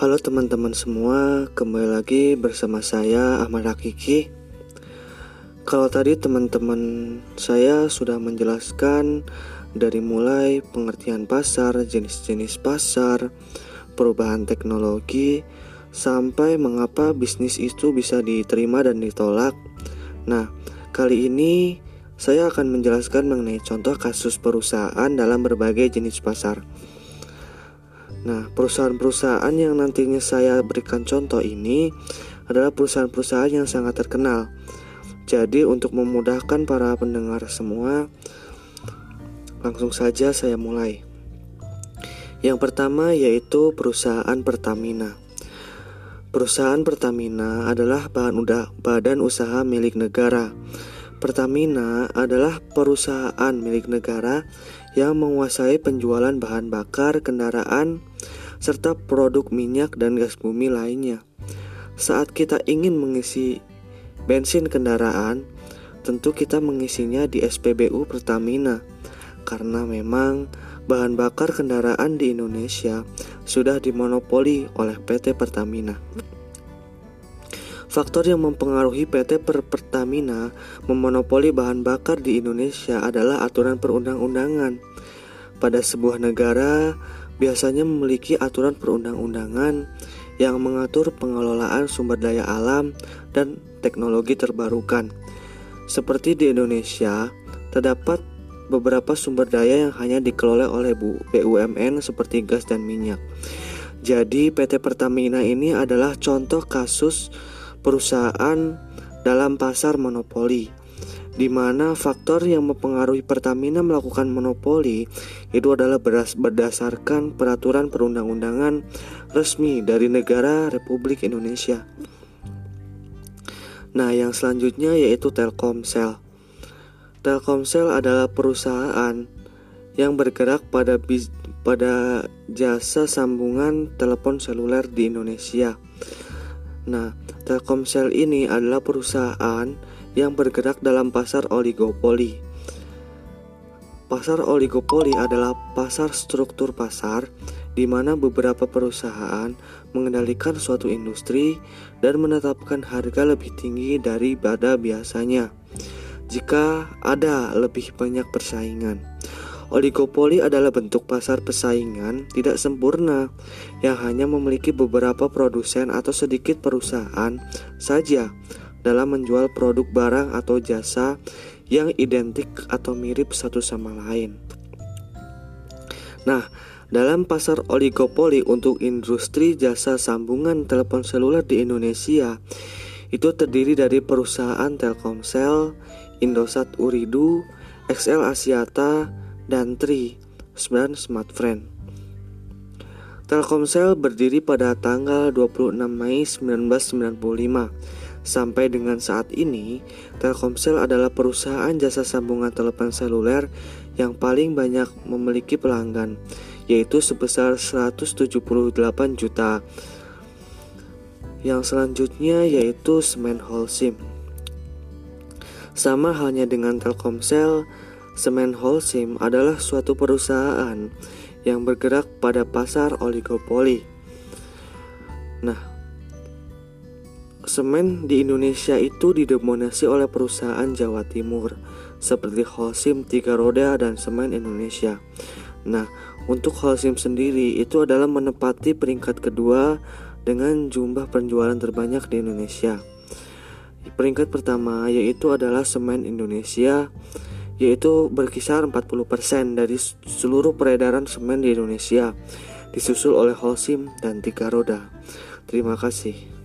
Halo teman-teman semua, kembali lagi bersama saya Ahmad Hakiki. Kalau tadi teman-teman saya sudah menjelaskan dari mulai pengertian pasar, jenis-jenis pasar, perubahan teknologi, sampai mengapa bisnis itu bisa diterima dan ditolak. Nah, kali ini saya akan menjelaskan mengenai contoh kasus perusahaan dalam berbagai jenis pasar. Nah, perusahaan-perusahaan yang nantinya saya berikan contoh ini adalah perusahaan-perusahaan yang sangat terkenal. Jadi, untuk memudahkan para pendengar semua, langsung saja saya mulai. Yang pertama yaitu perusahaan Pertamina. Perusahaan Pertamina adalah bahan udah, badan usaha milik negara. Pertamina adalah perusahaan milik negara yang menguasai penjualan bahan bakar kendaraan serta produk minyak dan gas bumi lainnya. Saat kita ingin mengisi bensin kendaraan, tentu kita mengisinya di SPBU Pertamina karena memang bahan bakar kendaraan di Indonesia sudah dimonopoli oleh PT Pertamina. Faktor yang mempengaruhi PT per Pertamina memonopoli bahan bakar di Indonesia adalah aturan perundang-undangan. Pada sebuah negara biasanya memiliki aturan perundang-undangan yang mengatur pengelolaan sumber daya alam dan teknologi terbarukan. Seperti di Indonesia, terdapat beberapa sumber daya yang hanya dikelola oleh BUMN seperti gas dan minyak. Jadi PT Pertamina ini adalah contoh kasus perusahaan dalam pasar monopoli di mana faktor yang mempengaruhi Pertamina melakukan monopoli itu adalah berdasarkan peraturan perundang-undangan resmi dari negara Republik Indonesia. Nah, yang selanjutnya yaitu Telkomsel. Telkomsel adalah perusahaan yang bergerak pada pada jasa sambungan telepon seluler di Indonesia. Nah, Telkomsel ini adalah perusahaan yang bergerak dalam pasar oligopoli. Pasar oligopoli adalah pasar struktur pasar di mana beberapa perusahaan mengendalikan suatu industri dan menetapkan harga lebih tinggi daripada biasanya jika ada lebih banyak persaingan. Oligopoli adalah bentuk pasar persaingan tidak sempurna yang hanya memiliki beberapa produsen atau sedikit perusahaan saja dalam menjual produk barang atau jasa yang identik atau mirip satu sama lain. Nah, dalam pasar oligopoli untuk industri jasa sambungan telepon seluler di Indonesia, itu terdiri dari perusahaan Telkomsel, Indosat Uridu, XL Asiata, dan Tri 9 Smartfriend. Telkomsel berdiri pada tanggal 26 Mei 1995. Sampai dengan saat ini, Telkomsel adalah perusahaan jasa sambungan telepon seluler yang paling banyak memiliki pelanggan, yaitu sebesar 178 juta. Yang selanjutnya yaitu Semen Holcim. Sama halnya dengan Telkomsel, Semen Holcim adalah suatu perusahaan yang bergerak pada pasar oligopoli. Nah, semen di Indonesia itu didominasi oleh perusahaan Jawa Timur seperti Holcim Tiga Roda dan Semen Indonesia. Nah, untuk Holcim sendiri itu adalah menempati peringkat kedua dengan jumlah penjualan terbanyak di Indonesia. Peringkat pertama yaitu adalah Semen Indonesia yaitu berkisar 40% dari seluruh peredaran semen di Indonesia, disusul oleh Holcim dan Tiga Roda. Terima kasih.